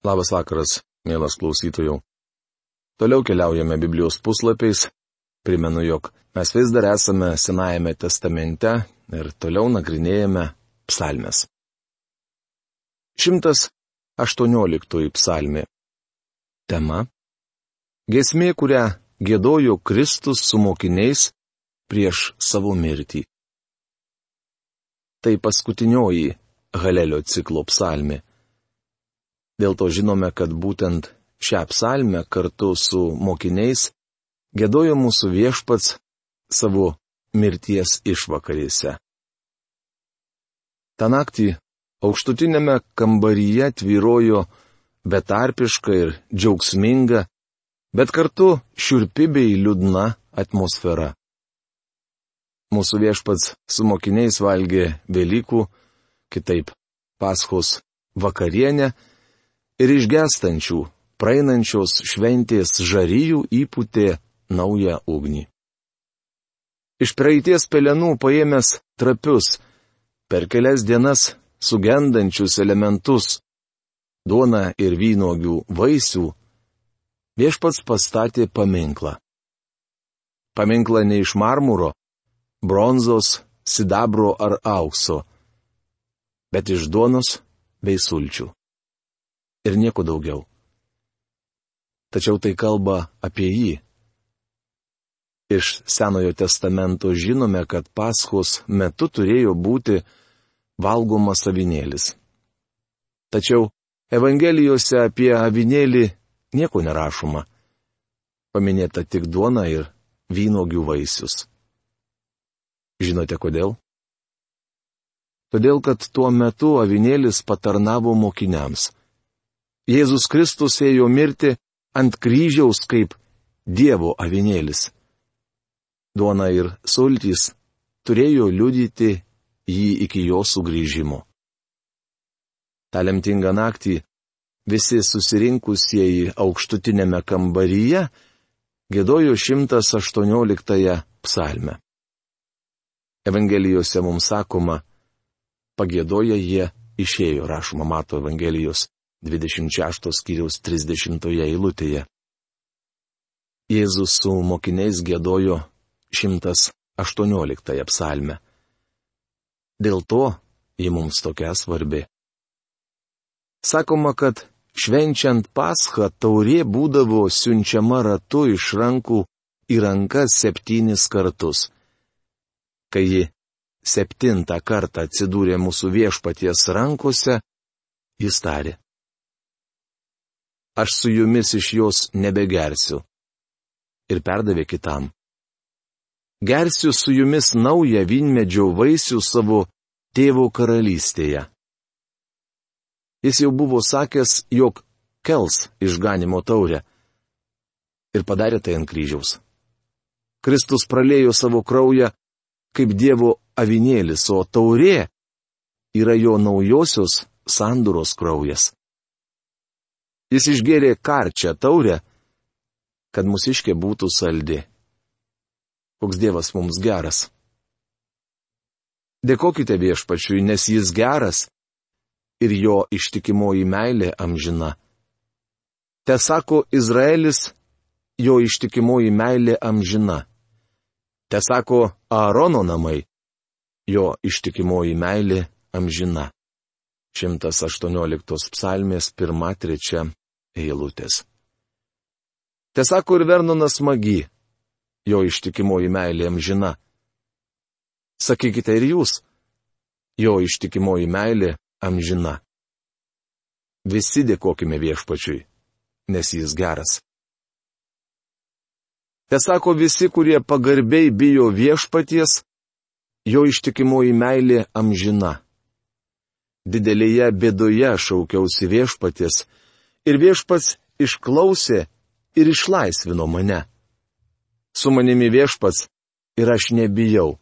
Labas vakaras, mielas klausytojų. Toliau keliaujame Biblijos puslapiais. Primenu, jog mes vis dar esame Senajame testamente ir toliau nagrinėjame psalmes. 118 psalmė. Tema. Gesmė, kurią gėdojo Kristus su mokiniais prieš savo mirtį. Tai paskutinioji Halelio ciklo psalmė. Dėl to žinome, kad būtent šią psalmę kartu su mokiniais gėdojo mūsų viešpats savo mirties išvakarėse. Ta naktį aukštutinėme kambaryje tvyrojo betarpiška ir džiaugsminga, bet kartu šiurpi bei liūdna atmosfera. Mūsų viešpats su mokiniais valgė Velykų, kitaip Paskos vakarienę ir išgestančių, praeinančios šventės žaryjų įputė naują ugnį. Iš praeities pelenų paėmęs trapius, per kelias dienas sugendančius elementus - duona ir vynogių vaisių - viešpats pastatė paminklą. Paminklą ne iš marmuro, bronzos, sidabro ar aukso, bet iš duonos bei sulčių ir nieko daugiau. Tačiau tai kalba apie jį. Iš Senojo testamento žinome, kad paskos metu turėjo būti valgomas avinėlis. Tačiau Evangelijose apie avinėlį nieko nerašoma. Paminėta tik duona ir vynogių vaisius. Žinote kodėl? Todėl, kad tuo metu avinėlis patarnavo mokiniams. Jėzus Kristus ėjo mirti ant kryžiaus kaip Dievo avinėlis. Duona ir sultys turėjo liudyti jį iki jo sugrįžimo. Ta lemtinga naktį visi susirinkusieji aukštutinėme kambaryje gėdojo 118 psalmę. Evangelijose mums sakoma, pagėdoja jie išėjo, rašoma Mato Evangelijos 26 skyriaus 30 eilutėje. Jėzus su mokiniais gėdojo 118 psalmę. Dėl to ji mums tokia svarbi. Sakoma, kad švenčiant paschą taurė būdavo siunčiama ratu iš rankų į rankas septynis kartus. Kai ji septintą kartą atsidūrė mūsų viešpaties rankose, jis tarė aš su jumis iš jos nebegersiu. Ir perdavė kitam. Gersiu su jumis naują vynmedžio vaisių savo tėvo karalystėje. Jis jau buvo sakęs, jog kels išganimo taurę. Ir padarė tai ant kryžiaus. Kristus pralėjo savo kraują kaip Dievo avinėlis, o taurė yra jo naujosios sanduros kraujas. Jis išgėrė karčią taurę, kad mūsiškė būtų saldi. Koks Dievas mums geras. Dėkokite viešpačiui, nes jis geras ir jo ištikimoji meilė amžina. Te sako Izraelis, jo ištikimoji meilė amžina. Te sako Aarono namai, jo ištikimoji meilė amžina. 118 psalmės 1-3 eilutės. Tesako ir Vernonas magi, jo ištikimoji meilė amžina. Sakykite ir jūs, jo ištikimoji meilė amžina. Visi dėkojime viešpačiui, nes jis geras. Tesako visi, kurie pagarbiai bijo viešpaties, jo ištikimoji meilė amžina. Didelėje bėdoje šaukiausi viešpaties, ir viešpats išklausė ir išlaisvino mane. Su manimi viešpats ir aš nebijau.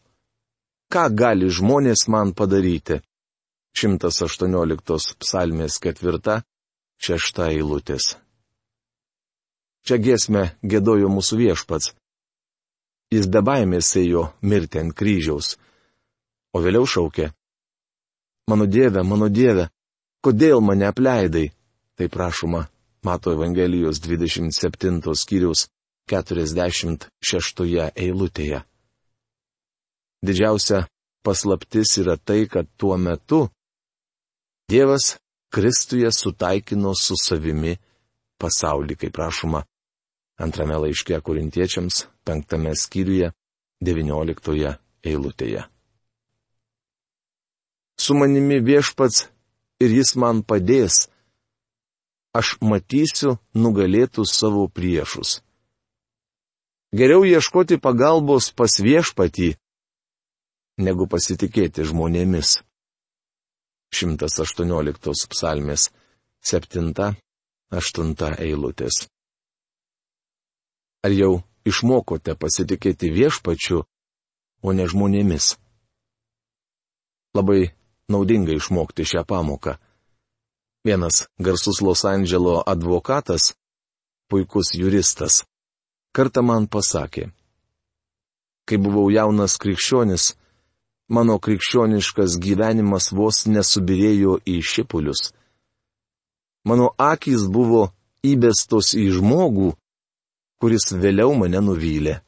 Ką gali žmonės man padaryti? 118 psalmės ketvirta, šešta eilutės. Čia giesmė gėdojo mūsų viešpats. Jis be baimės ėjo mirti ant kryžiaus, o vėliau šaukė. Mano Dieve, mano Dieve, kodėl mane apleidai? Tai prašoma Mato Evangelijos 27 skyriaus 46 eilutėje. Didžiausia paslaptis yra tai, kad tuo metu Dievas Kristuje sutaikino su savimi pasaulį, kaip prašoma antrame laiške korintiečiams, penktame skyriuje, devynioliktoje eilutėje. Su manimi viešpats ir jis man padės, aš matysiu nugalėtus savo priešus. Geriau ieškoti pagalbos pas viešpatį, negu pasitikėti žmonėmis. 118 psalmės 7-8 eilutės. Ar jau išmokote pasitikėti viešpačiu, o ne žmonėmis? Labai naudinga išmokti šią pamoką. Vienas garsus Los Andželo advokatas, puikus juristas, kartą man pasakė. Kai buvau jaunas krikščionis, mano krikščioniškas gyvenimas vos nesubirėjo į šipulius. Mano akys buvo įbestos į žmogų, kuris vėliau mane nuvylė.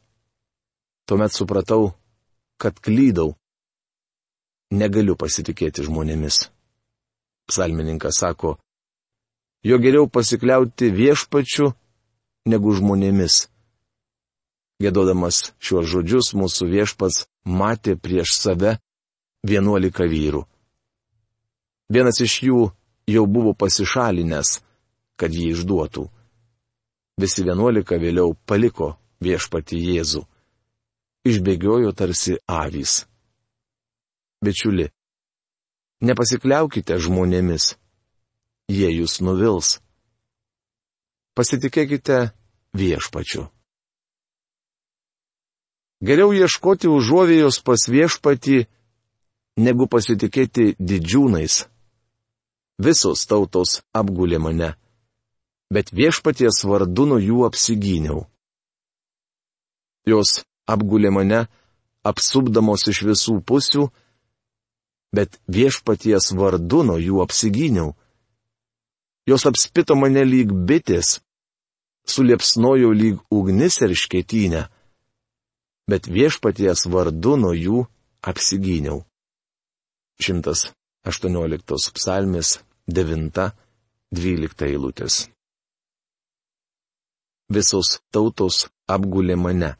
Tuomet supratau, kad klydau. Negaliu pasitikėti žmonėmis. Psalmininkas sako, jo geriau pasikliauti viešpačiu negu žmonėmis. Gėdodamas šiuos žodžius mūsų viešpats matė prieš save vienuolika vyrų. Vienas iš jų jau buvo pasišalinęs, kad jį išduotų. Visi vienuolika vėliau paliko viešpati Jėzų. Išbėgiojo tarsi avys. Bičiuli, nepasikliaukite žmonėmis. Jie jūs nuvils. Pasitikėkite viešpačiu. Geriau ieškoti užuovėjos pas viešpatį, negu pasitikėti didžiūnais. Visos tautos apgulė mane, bet viešpaties vardu nuo jų apsigyniau. Jos apgulė mane, apsupdamos iš visų pusių, bet viešpaties vardu nuo jų apsigyniau. Jos apspito mane lyg bitės, suliepsnojo lyg ugnis ir škėtynė bet viešpaties vardu nuo jų apsigyniau. 118 psalmis 9-12 eilutės. Visos tautos apgulė mane.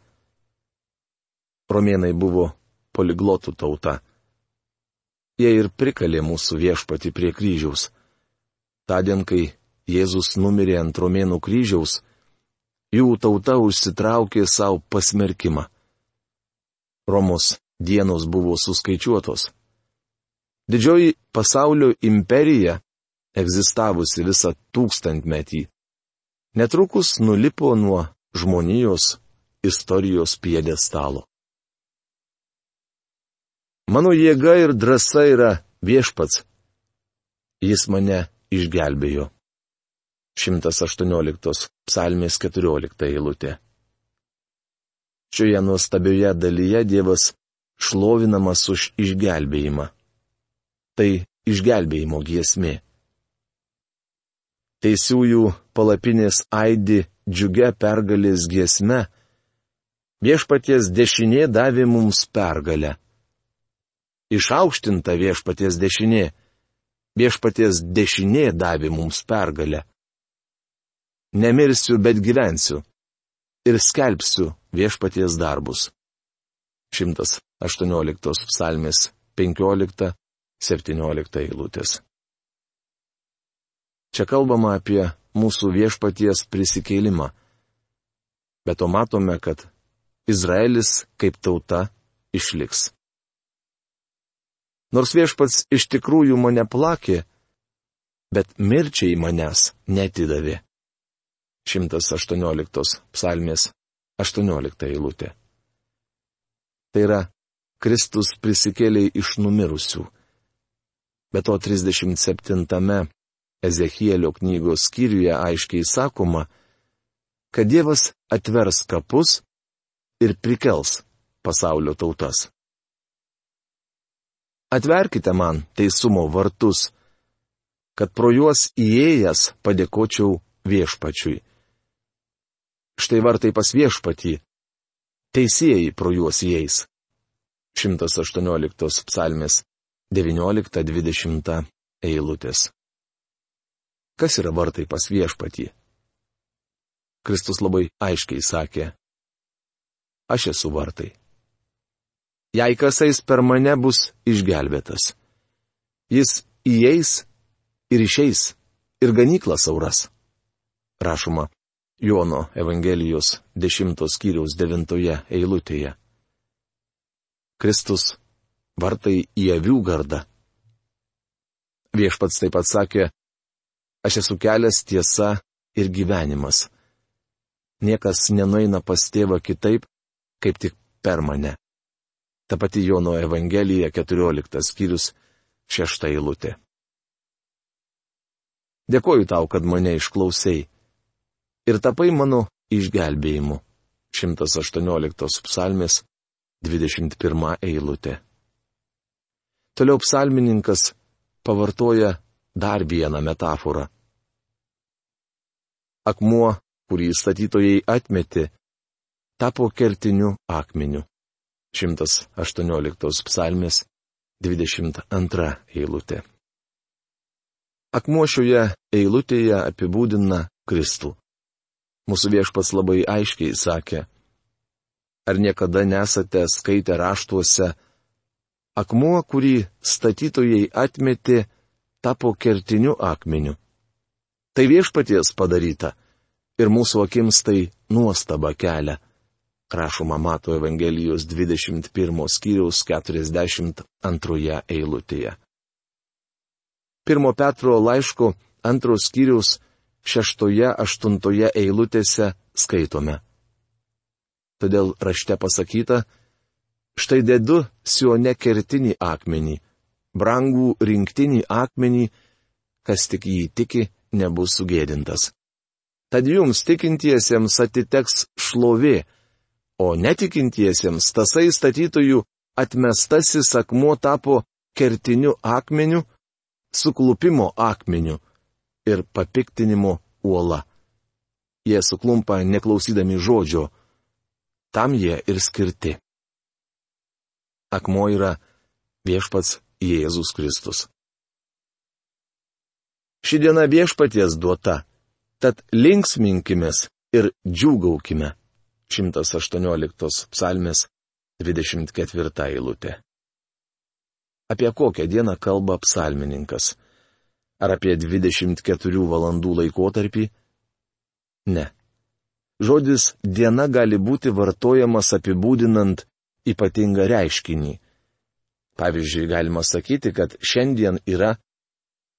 Romėnai buvo poliglotų tauta. Jie ir prikalė mūsų viešpati prie kryžiaus. Tadien, kai Jėzus numirė ant romėnų kryžiaus, jų tauta užsitraukė savo pasmerkimą. Romos dienos buvo suskaičiuotos. Didžioji pasaulio imperija, egzistavusi visą tūkstantmetį, netrukus nulipo nuo žmonijos istorijos piedė stalo. Mano jėga ir drąsa yra viešpats. Jis mane išgelbėjo. 118 psalmės 14 eilutė. Šioje nuostabioje dalyje Dievas šlovinamas už išgelbėjimą. Tai išgelbėjimo giesmė. Teisiųjų palapinės aidi džiugia pergalės giesme. Viešpaties dešinė davė mums pergalę. Išaukštinta viešpaties dešinė. Viešpaties dešinė davė mums pergalę. Nemirsiu, bet gyvensiu ir skelbsiu viešpaties darbus. 118 psalmės 15-17 eilutės. Čia kalbama apie mūsų viešpaties prisikėlimą. Bet to matome, kad Izraelis kaip tauta išliks. Nors viešpats iš tikrųjų mane plakė, bet mirčiai manęs netidavė. 118 psalmės 18 eilutė. Tai yra, Kristus prisikėlė iš numirusių. Be to 37 Ezechielio knygos skyriuje aiškiai sakoma, kad Dievas atvers kapus ir prikels pasaulio tautas. Atverkite man teisumo vartus, kad pro juos įėjęs padėkočiau viešpačiui. Štai vartai pas viešpatį. Teisėjai pro juos įeis. 118 psalmės 19-20 eilutės. Kas yra vartai pas viešpatį? Kristus labai aiškiai sakė. Aš esu vartai. Jei kas eis per mane bus išgelbėtas. Jis įeis ir išeis ir ganykla sauras. Rašoma Jono Evangelijos 10 skyriaus 9 eilutėje. Kristus vartai į avių gardą. Viešpats taip pat sakė, aš esu kelias tiesa ir gyvenimas. Niekas nenueina pas tėvą kitaip, kaip tik per mane. Ta pati Jono Evangelija 14 skyrius 6 eilutė. Dėkoju tau, kad mane išklausai. Ir tapai mano išgelbėjimu. 118 psalmės 21 eilutė. Toliau psalmininkas pavartoja dar vieną metaforą. Akmuo, kurį statytojai atmetė, tapo kertiniu akmeniu. 118 psalmės 22 eilutė. Akmuo šioje eilutėje apibūdina Kristų. Mūsų viešpats labai aiškiai sakė, Ar niekada nesate skaitę raštuose, akmuo, kurį statytojai atmetė, tapo kertiniu akmeniu. Tai viešpaties padaryta ir mūsų akims tai nuostaba kelia. Rašoma Mato Evangelijos 21 skyriaus 42 eilutėje. Pirmo Petro laiško antros skyriaus 6-8 eilutėse skaitome. Todėl rašte pasakyta, štai dedu sione kertinį akmenį, brangų rinktinį akmenį, kas tik jį tiki, nebus sugėdintas. Tad jums tikintiesiems atiteks šlovė, o netikintiesiems tasai statytojų atmestasis akmuo tapo kertiniu akmeniu, suklupimo akmeniu ir papiktinimo uola. Jie suklumpa neklausydami žodžio, tam jie ir skirti. Akmuo yra viešpats Jėzus Kristus. Ši diena viešpaties duota, tad linksminkimės ir džiūgaukime. 118 psalmės 24 eilutė. Apie kokią dieną kalba psalmininkas? Ar apie 24 valandų laikotarpį? Ne. Žodis diena gali būti vartojamas apibūdinant ypatingą reiškinį. Pavyzdžiui, galima sakyti, kad šiandien yra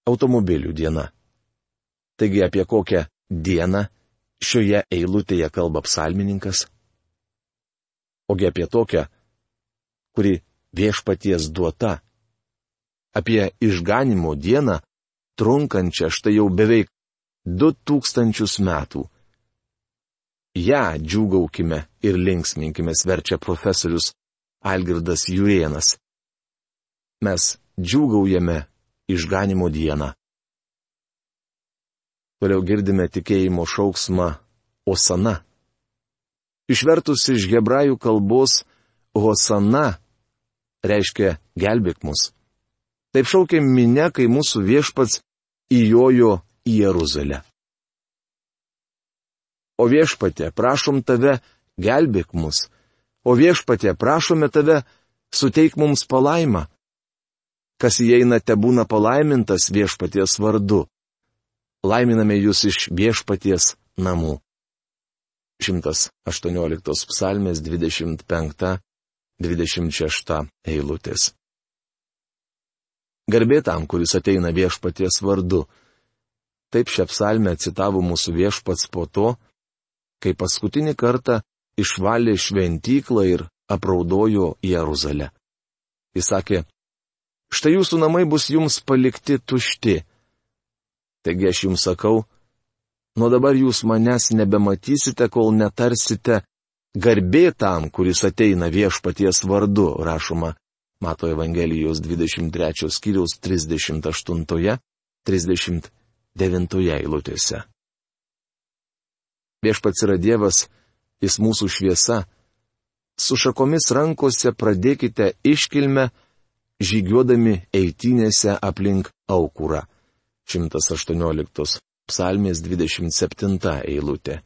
automobilių diena. Taigi apie kokią dieną šioje eilutėje kalba psalmininkas? Ogi apie tokią, kuri viešpaties duota. Apie išganimo dieną, trunkančią štai jau beveik du tūkstančius metų ją džiūgaukime ir linksminkime, verčia profesorius Algirdas Jurienas. Mes džiūgaujame išganimo dieną. Toliau girdime tikėjimo šauksmą Osana. Išvertus iš hebrajų kalbos Hosana reiškia gelbėk mus. Taip šaukė minė, kai mūsų viešpats įjojo į Jeruzalę. O viešpatė, prašom tave, gelbėk mus. O viešpatė, prašome tave, suteik mums palaimą. Kas įeina, te būna palaimintas viešpaties vardu. Laiminame jūs iš viešpaties namų. 118 psalmės 25-26 eilutės. Garbė tam, kuris ateina viešpaties vardu. Taip šią psalmę citavo mūsų viešpats po to, kai paskutinį kartą išvalė šventyklą ir apraudojo Jeruzalę. Jis sakė, štai jūsų namai bus jums palikti tušti. Taigi aš jums sakau, nuo dabar jūs manęs nebematysite, kol netarsite garbė tam, kuris ateina viešpaties vardu, rašoma Mato Evangelijos 23 skyriaus 38 39 eilutėse. Viešpats yra Dievas, jis mūsų šviesa. Su šakomis rankose pradėkite iškilmę, žygiuodami eitynėse aplink aukurą. 118 psalmės 27 eilutė.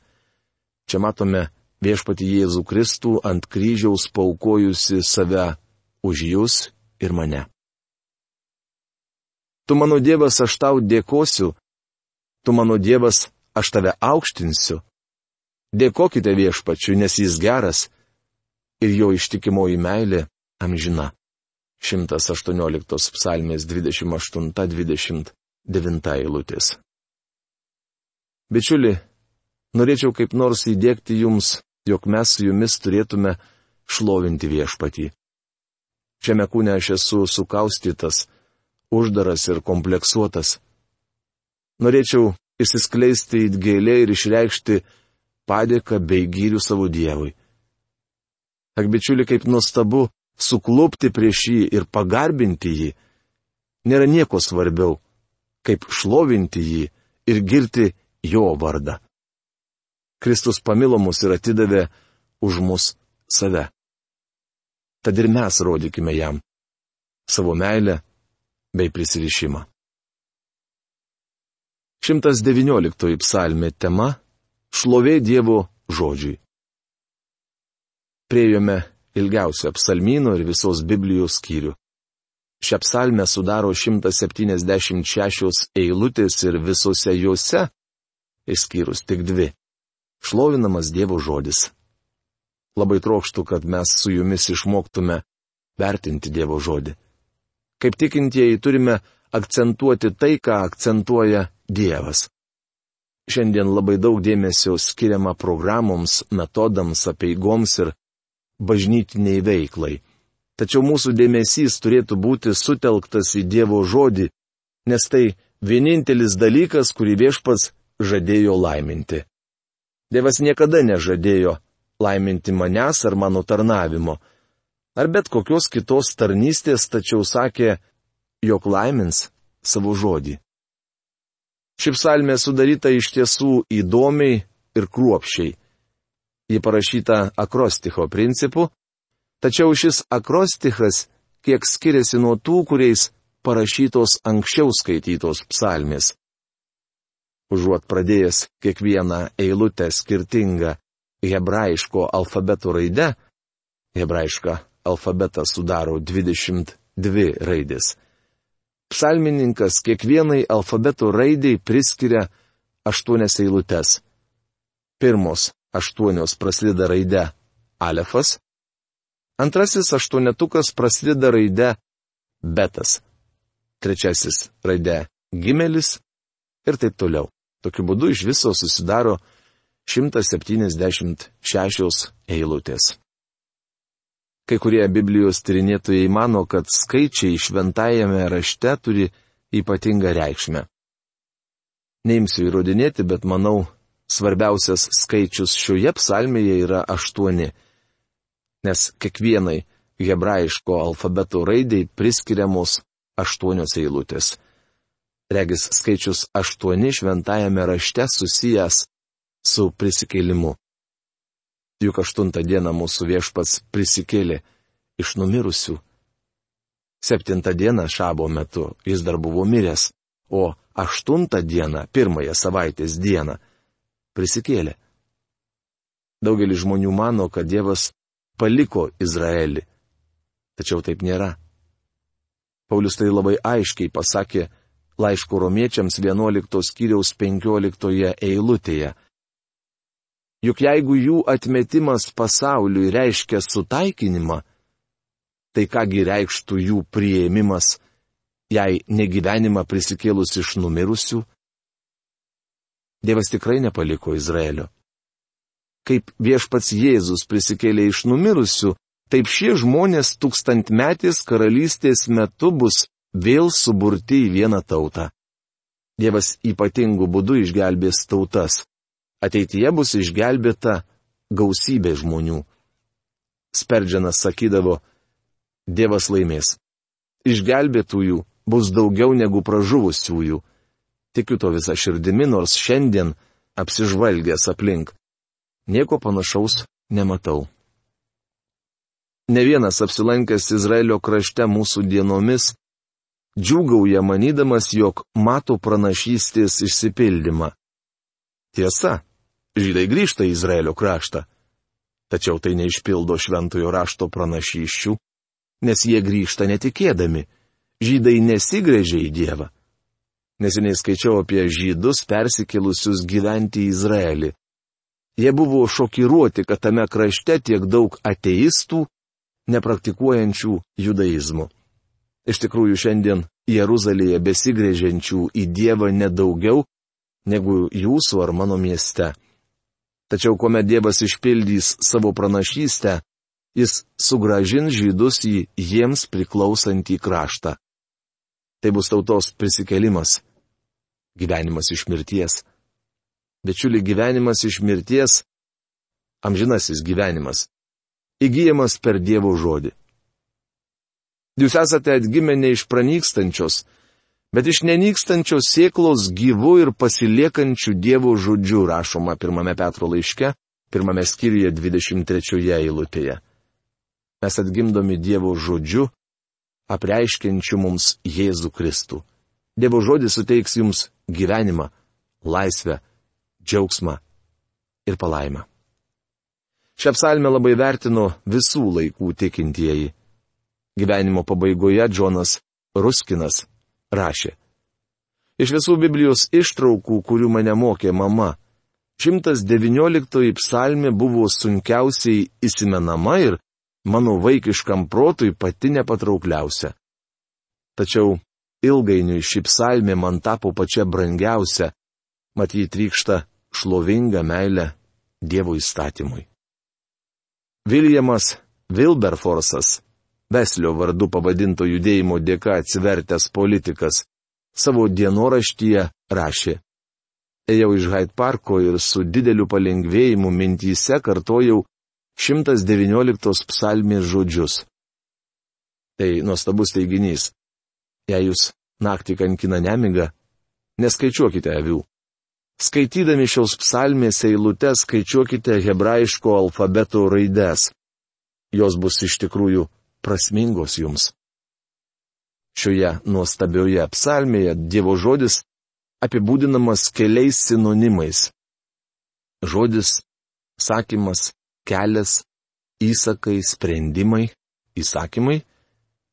Čia matome viešpati Jėzų Kristų ant kryžiaus paukojusi save už jūs ir mane. Tu mano Dievas, aš tau dėkosiu, tu mano Dievas, aš tave aukštinsiu. Dėkokite viešpačiu, nes jis geras ir jo ištikimoji meilė amžina. 118 psalmės 28-29 eilutės. Bičiuli, norėčiau kaip nors įdėkti jums, jog mes su jumis turėtume šlovinti viešpatį. Šiame kūne aš esu sukaustytas, uždaras ir kompleksuotas. Norėčiau išsiskleisti į gėlę ir išreikšti padėką bei gyrių savo Dievui. Ak bičiuli, kaip nuostabu suklupti prieš jį ir pagarbinti jį. Nėra nieko svarbiau, kaip šlovinti jį ir girti jo vardą. Kristus pamilo mus ir atidavė už mus save. Tad ir mes rodykime jam savo meilę bei prisirišimą. 119 psalmė tema - šlovė Dievo žodžiui. Priejome ilgiausią psalmynų ir visos Biblijos skyrių. Šią psalmę sudaro 176 eilutės ir visose juose išskyrus tik dvi. Šlovinamas Dievo žodis. Labai trokštų, kad mes su jumis išmoktume vertinti Dievo žodį. Kaip tikintieji turime akcentuoti tai, ką akcentuoja Dievas. Šiandien labai daug dėmesio skiriama programoms, metodams, apieigoms ir bažnytiniai veiklai. Tačiau mūsų dėmesys turėtų būti sutelktas į Dievo žodį, nes tai vienintelis dalykas, kurį viešpats žadėjo laiminti. Dievas niekada nežadėjo laiminti manęs ar mano tarnavimo, ar bet kokios kitos tarnystės, tačiau sakė, jog laimins savo žodį. Ši psalmė sudaryta iš tiesų įdomiai ir kruopščiai. Ji parašyta akrosticho principu, tačiau šis akrostichas kiek skiriasi nuo tų, kuriais parašytos anksčiau skaitytos psalmės užuot pradėjęs kiekvieną eilutę skirtingą hebrajiško alfabeto raide, hebrajišką alfabetą sudaro 22 raidės. Psalmininkas kiekvienai alfabeto raidai priskiria aštuonias eilutes. Pirmos aštuonios prasideda raide alefas, antrasis aštuonetukas prasideda raide betas, trečiasis raide gimelis ir taip toliau. Tokiu būdu iš viso susidaro 176 eilutės. Kai kurie Biblijos tyrinėtojai mano, kad skaičiai šventajame rašte turi ypatingą reikšmę. Neimsiu įrodinėti, bet manau, svarbiausias skaičius šioje psalmėje yra aštuoni, nes kiekvienai hebrajiško alfabeto raidai priskiriamos aštuonios eilutės regis skaičius aštuoni šventajame rašte susijęs su prisikėlimu. Juk aštuntą dieną mūsų viešpats prisikėlė iš numirusių. Septintą dieną šabo metu jis dar buvo miręs, o aštuntą dieną, pirmąją savaitės dieną, prisikėlė. Daugelis žmonių mano, kad Dievas paliko Izraelį. Tačiau taip nėra. Paulius tai labai aiškiai pasakė laiško romiečiams 11 skyriaus 15 eilutėje. Juk jeigu jų atmetimas pasauliui reiškia sutaikinimą, tai kągi reikštų jų prieimimas, jei negyvenimą prisikėlus iš numirusių? Dievas tikrai nepaliko Izraelio. Kaip viešpats Jėzus prisikėlė iš numirusių, taip šie žmonės tūkstantmetės karalystės metu bus vėl suburti į vieną tautą. Dievas ypatingų būdų išgelbės tautas. Ateityje bus išgelbėta gausybė žmonių. Sperdžianas sakydavo, Dievas laimės. Išgelbėtųjų bus daugiau negu pražuvusiųjų, Tikiu to visą širdimi, nors šiandien apsižvalgęs aplink. Nieko panašaus nematau. Ne vienas apsilankęs Izraelio krašte mūsų dienomis džiūgauja manydamas, jog mato pranašystės išsipildymą. Tiesa, žydai grįžta į Izraelio kraštą. Tačiau tai neišpildo šventojo rašto pranašyščių, nes jie grįžta netikėdami. Žydai nesigrėžia į Dievą. Neseniai skaičiau apie žydus persikėlusius gyventi į Izraelį. Jie buvo šokiruoti, kad tame krašte tiek daug ateistų nepraktikuojančių judaizmų. Iš tikrųjų, šiandien Jeruzalėje besigrėžiančių į Dievą nedaugiau negu jūsų ar mano mieste. Tačiau kuomet Dievas išpildys savo pranašystę, jis sugražins žydus į jiems priklausantį kraštą. Tai bus tautos prisikelimas. Gyvenimas iš mirties. Bičiuli, gyvenimas iš mirties - amžinasis gyvenimas įgyjamas per Dievo žodį. Jūs esate atgimę ne iš pranykstančios, bet iš nenykstančios sėklos gyvų ir pasiliekančių Dievo žodžių rašoma pirmame Petro laiške, pirmame skyriuje 23 eilutėje. Mes atgimdomi Dievo žodžiu, apreiškiančiu mums Jėzų Kristų. Dievo žodis suteiks jums gyvenimą, laisvę, džiaugsmą ir palaimą. Šią psalmę labai vertino visų laikų tikintieji. Gyvenimo pabaigoje Džonas Ruskinas rašė. Iš visų Biblijos ištraukų, kurių mane mokė mama, 119 psalmė buvo sunkiausiai įsimenama ir mano vaikiškam protui pati nepatraukliausia. Tačiau ilgainiui ši psalmė man tapo pačia brangiausia, mat jį trykšta šlovinga meilė Dievo įstatymui. Viljamas Wilberforsas, Veslio vardu pavadinto judėjimo dėka atsivertęs politikas, savo dienoraštyje rašė. Ėjau iš Hyde Parko ir su dideliu palengvėjimu mintyse kartojau 119 psalmės žodžius. Tai nuostabus teiginys. Jei jūs naktį kankina nemiga, neskaičiuokite avių. Skaitydami šios psalmės eilutes skaičiuokite hebrajiško alfabeto raides. Jos bus iš tikrųjų prasmingos jums. Šioje nuostabioje psalmėje Dievo žodis apibūdinamas keliais sinonimais. Žodis, sakymas, kelias, įsakai, sprendimai, įsakymai,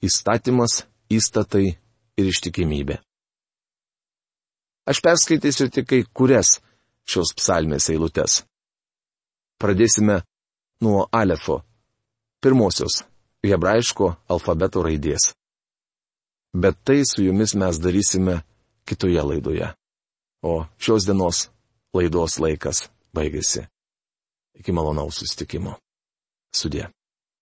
įstatymas, įstatai ir ištikimybė. Aš perskaitysiu tik kai kurias šios psalmės eilutes. Pradėsime nuo Alefo, pirmosios hebrajiško alfabeto raidės. Bet tai su jumis mes darysime kitoje laidoje. O šios dienos laidos laikas baigėsi. Iki malonaus sustikimo. Sudė.